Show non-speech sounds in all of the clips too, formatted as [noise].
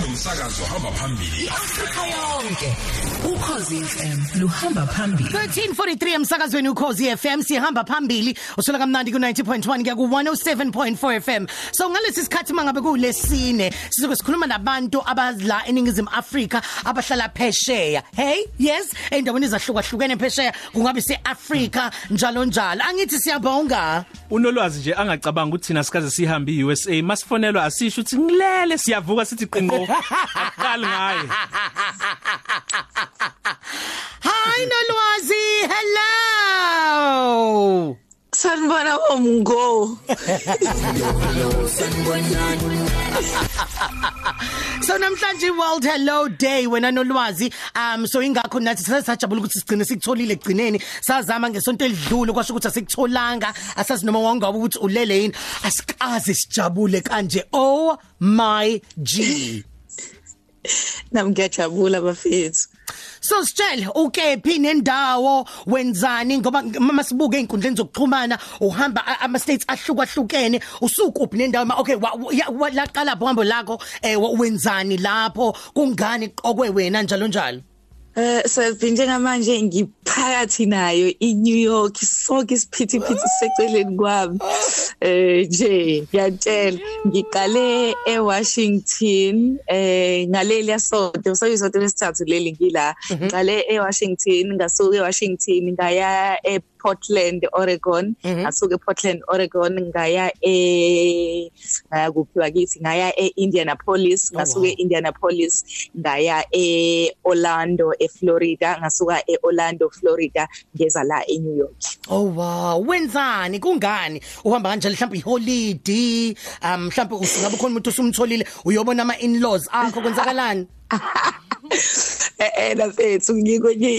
nomsakazo hamba phambili. Afrika yonke ukhozi FM luhamba phambili. 1343 emsakazweni ukhozi FM sihamba phambili. Usuka kamnandi ku 90.1 kuya ku 107.4 FM so ngalesi sikhathi mangabe kulesine sizoke sikhuluma nabantu abadla eningizimu Afrika abahlala phesheya. Hey yes endaweni ezahlukahlukene phesheya kungabe seAfrika njalo njalo. Angithi siyabonga. Unolwazi nje angacabanga ukuthi thina sikaze sihambe iUSA masifonelwa asisho ukuthi ngilele. Siyavuka sithi qinqo aqali [laughs] ngaye hi nolwazi. Hello. Sanibona omgo. [laughs] So namhlanje World Hello Day wena nolwazi. Um so ingakho nathi sasajabula ukuthi sigcine sikutholile egcineni sazama ngesonto elidlule kwasho ukuthi asikutholanga. Asazi noma wangabe ukuthi ulele yini. Asikaze sijabule kanje. Oh my g. Nami ngiyajabula bafethu. So sitshele ukephi nendawo wenzani? Ngoba mama sibuke einkundleni zokuxhumana uhamba a- ama states ahlukahlukene usukuphi nendawo ma- okay wa- ya- wa- laqala bombo lakho eh wa- wenzani lapho? Kungani qokwe wena njalo njalo? Eh selfie njengamanje ngiphakathi nayo iNew York sonke isiphithiphithi seceleni kwami. Eh nje ngiyatshela ngiqale eWashington eh ngaleli yasonto so isonto lesithathu leli ngila ngale eWashington ngasuka eWashington ngaya e Portland Oregon. Ngasuka ePortland Oregon ngaya e ngaya kuphi wakithi? Ngaya eIndianapolis ngasuka eIndianapolis ngaya eOrlando eFlorida ngasuka eOrlando Florida ngeza la eNew York. Oh wow. Wenzani? Kungani? Uhamba kanjalo mhlawumbe iholiday um mhlawumbe usingabe khona umuntu usumtholile uyobona ama in-laws akho? Kwenzakalani? [laughs] eh eh lafethu ngikwenye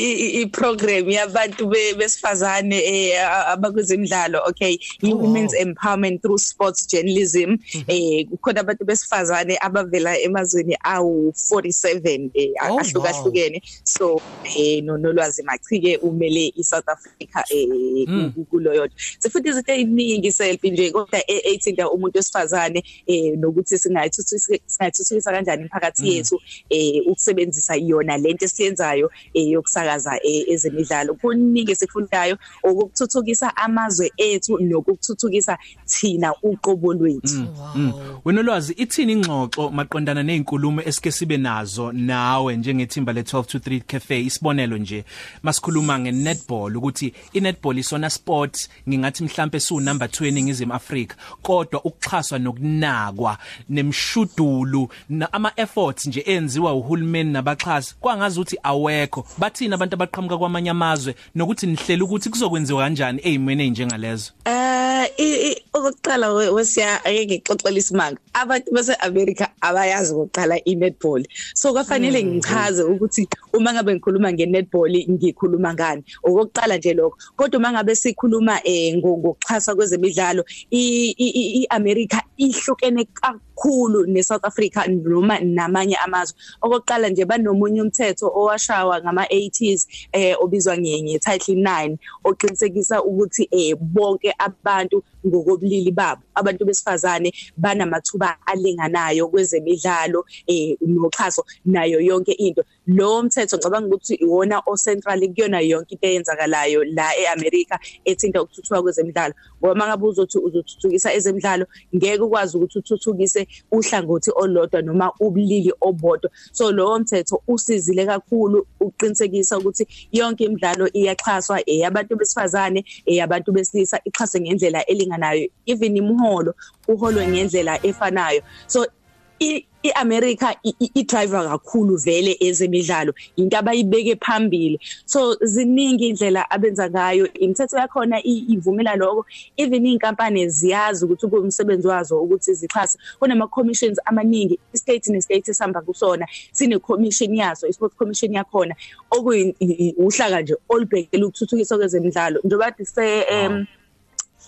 iprogram yabantu be- besifazane eh, abakwezemidlalo okay? I women's empowerment through sports journalism eh kukhona abantu besifazane abavela emazweni awu 47 eh Oh, wow. ahlukahlukene so eh no- nolwazi machike umele iSouth Africa eh ku- kulo yodwa sifuthi izinto eziningi selfie nje kodwa e- ethinta umuntu wesifazane eh nokuthi singayithuthukisa singayithuthukisa kanjani imphakathi yethu eh ukusebenzisa yona lento esiyenzayo yokusakaza eh, ezemidlalo. Kuningi sikufundayo ukuthuthukisa amazwe ethu nokuthuthukisa thina uqobo lwethu. Mm. wena olwazi ithini ingxoxo maqondana nezinkulumo esike sibe nazo nawe njengethimba le 12 to 3 cafe? Isibonelo nje masikhuluma ngenetball ukuthi inetball isona sport ngingathi mhlambe su number 2 eningizimu Afrika kodwa ukuxhaswa nokunakwa nemshudulu na- ama efforts nje enziwa uhulumeni nabaxhasi kwangazi ukuthi awekho. Bathina abantu abaqhamuka kwamanye amazwe nokuthi nihlela ukuthi kuzokwenziwa kanjani ezimene enjengalezo Eh i- i- okokuqala we- wesiya ake ngixoxele isimanga abantu base America abayazi ukuqala inetball. So kwafanele ngichaze ukuthi uma ngabe ngikhuluma ngenetball ngikhuluma ngani? Okokuqala nje lokho. Kodwa uma ngabe sikhuluma eh ngo- ngokuxhasa kwezemidlalo i- i- i- iAmerica ihlukene kakhulu neSouth Africa noma namanye amazwe. Okokuqala nje banomunye umthetho owashawa ngama 80s eh obizwa ngenye title 9 oqinisekisa ukuthi eh bonke abantu ngokobulili babo. Abantu besifazane banamathuba alinganayo kwezemidlalo eh noxhaso nayo yonke into. Lo mthetho ngicabanga ukuthi iwona o central kuyona yonke into eyenzakalayo la eAmerica ethinta ukuthuthuka kwezemidlalo. Ngoba mangabe uzothi uzothuthukisa ezemidlalo ngeke ukwazi ukuthi uthuthukise uhlangothi olodwa noma ubulili obodwa. So lo mthetho usizile kakhulu uqinisekisa ukuthi yonke imidlalo iyaxhaswa eyabantu besifazane eyabantu besilisa ixhase ngendlela elinganayo. Even imholo uholwe ngendlela efanayo. So iAmerica idriver kakhulu vele ezemidlalo. Into abayibeke phambili. So ziningi indlela abenza ngayo. Imithetho yakhona ivumela lokho. Even inkampani ziyazi ukuthi kumsebenzi wazo ukuthi zixhase kunama commissions amaningi. Istate nestate esihamba kusona. Sine commission yaso isport commission yakhona okuyihlaka nje olubhekela ukuthuthukiswa kwezemidlalo. Njengoba se em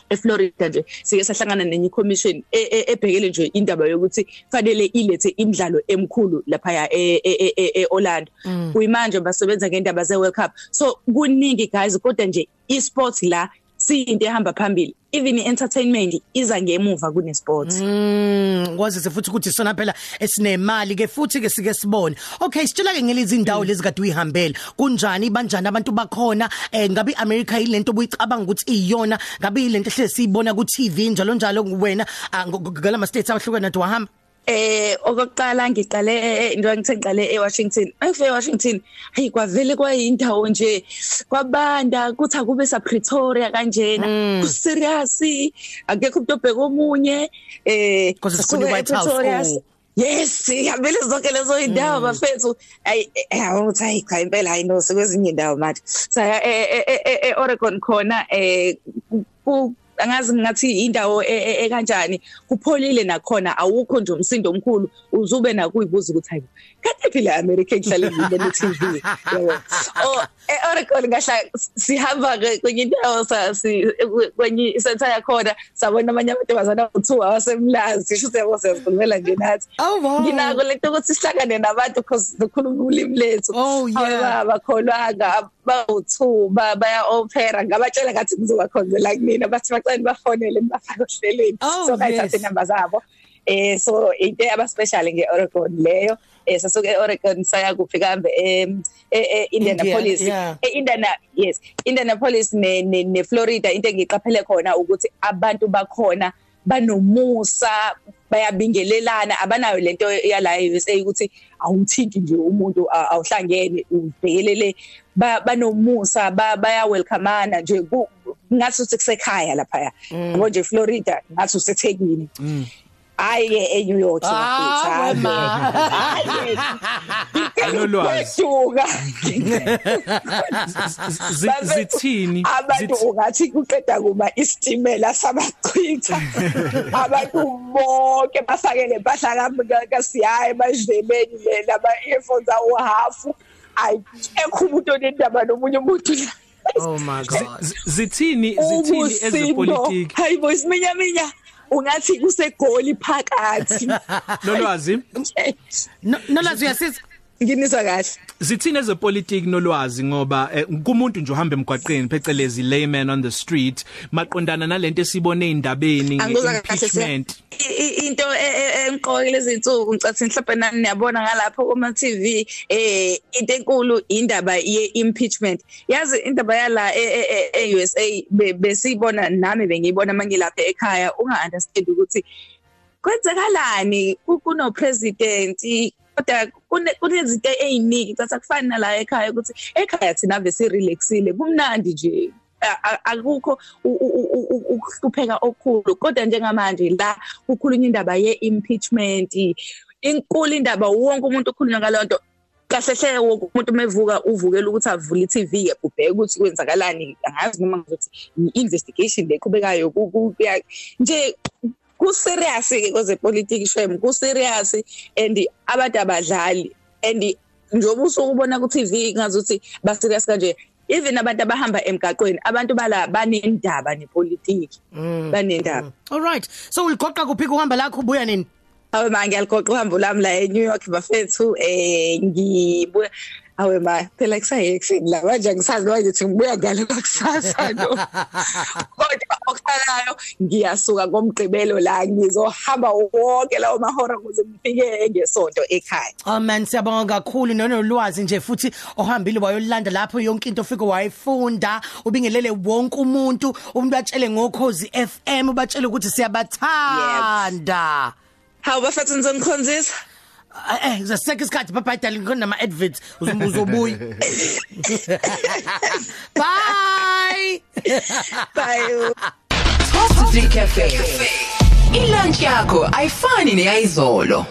eFlorida nje sike sahlangana nenye commission ebhekele nje indaba yokuthi fanele ilethe imidlalo emkhulu lapha ya eOrlando kuyimanje basebenza ngendaba ze World Cup. So kuningi guys kodwa nje esports la siyinto ehamba phambili. Even i-entertainment iza ngemuva kune sports Mm kwazise futhi ukuthi sona phela esinemali ke futhi ke sike sibone. Okay sitshela ke ngelezi indawo lezi kade uyihambele. Kunjani banjani abantu bakhona? Eh ngabe iAmerica ilento obuyicabanga ukuthi iyona ngabe ilento ehlele siyibona ku TV njalo njalo wena ah, ngala ma states ahlukene nathi wahamba? Eh okokuqala ngiqale into engithe ngiqale eWashington ayifike eWashington hayi kwavele kwayindawo nje kwabanda kuthi akube sa Pretoria kanjena ku serious akekho umuntu obheka omunye eh Because it's khona i-White House, Pretoria, oh. Yes, ihambile zonke lezo indawo bafethu. Ay awuthi hayi cha impela hayi no sekwezinye indawo manje. Saya eOregon khona eh ku angazi ngathi indawo ekanjani kupholile nakhona awukho nje umsindo omkhulu uzube nakuyibuza ukuthi hayi kade phela America ehlale ngibona TV yabo. Oh eOregon ngahla sihamba kwenye indawo sasi kwenye isentha yakhona sabona amanye amantombazana u2 awasemlazi sho siyabo siyazikhulumela nje nathi Oh, wow. nginako lento ukuthi sihlangane nabantu because sikhuluma ulimi lethu Oh, yeah. abakholwanga bawu2 baya opera ngabatshela ngathi ngizobakhonzela kumina bathi bacela bafonele bafake ohlelweni Oh, so ngayithatha yes. inamba zabo eh so into aba special ngeOregon leyo eh sasuke eOregon saya kufika hambe em e Indianapolis India, yeah. e Indiana yes Indianapolis ne ne, ne Florida into engiqaphele khona ukuthi abantu bakhona banomusa bayabingelelana abanayo lento yala USA ukuthi awuthinti nje umuntu a- awuhlangene ubhekelele ba- banomusa ba- baya welcomeana nje ku- ngathi ukuthi kusekhaya lapha yabo nje Florida ngathi usethekwini hayi eNew York Ah, wema. Anolwazi. Duka Zi- zithini abantu ungathi kuqeda kuma istimela sabachitha abantu bonke bafakele impahla kasiyaye emajebeni laba earphones awu half ayikho umuntu onendaba nomunye umuntu oh my god. Zi- zithini zithini ezepolitiki hayi boys minya minya ungathi kusegoli phakathi. Nolwazi [laughs] No- nolazi uyasiza? Nginizwa kahle. Zithini ezepolitiki nolwazi ngoba eh, kumuntu nje uhamba emgwaqeni phecelezi layman on the street maqondana nalento esibone kahle impeachment into enqoke lezi insuku ngicathi mhlawumbe nani niyabona ngalapho kuma TV eh into enkulu indaba ye impeachment yazi indaba yala eUSA besiyibona nami bengiyibona mangilapha ekhaya unga understand ukuthi kwenzekalani kuno president kodwa kune- kunezinto eziningi cathi akufani nala ekhaya ukuthi ekhaya thina ave si relaxile kumnandi nje. Akukho ukuhlupheka okukhulu. Kodwa njengamanje la kukhulunywa indaba ye-impeachment inkulu indaba wonke umuntu ukhulunywa ngalonto kahle hle wonke umuntu mevuka uvukela ukuthi avule i-TV ke ubheke ukuthi kwenzakalani. Angazi noma ngizothi i-investigation leqhubekayo nje ku serious ke kweze politics shem ku serious and abantu abadlali and njoba usuku ubona ku TV ngazuthi ba serious kanje even abantu abahamba emgaqweni abantu bala banendaba nepolitiki banendaba all right. So uligoqa kuphi kuhamba lakho ubuya nini? Awe ma ngiyaligoqa uhambo lami la eNew York bafethu eh ngibuya awe ma phela kusaye ekuseni la manje ngisazi manje ukuthi ngibuya ngalo kusasa no kodwa okuqalayo ngiyasuka ngomgqibelo la ngizohamba wonke lawo mahora ukuze ngifike ngesonto ekhaya. Oh man siyabonga kakhulu nonolwazi nje futhi ohambile wayolanda lapho yonke into ofike wayifunda. Ubingelele wonke umuntu umuntu batshele ngokhozi FM ubatshele ukuthi siyabathanda. Hawu bafethu ngizonikhonzisa Eh eh zaseke isikhathi [laughs] bye bye darling khona nama adverts uzombuza ubuyi Bye bye Top 3 Cafe. Ilunch yakho ayifani neyizolo.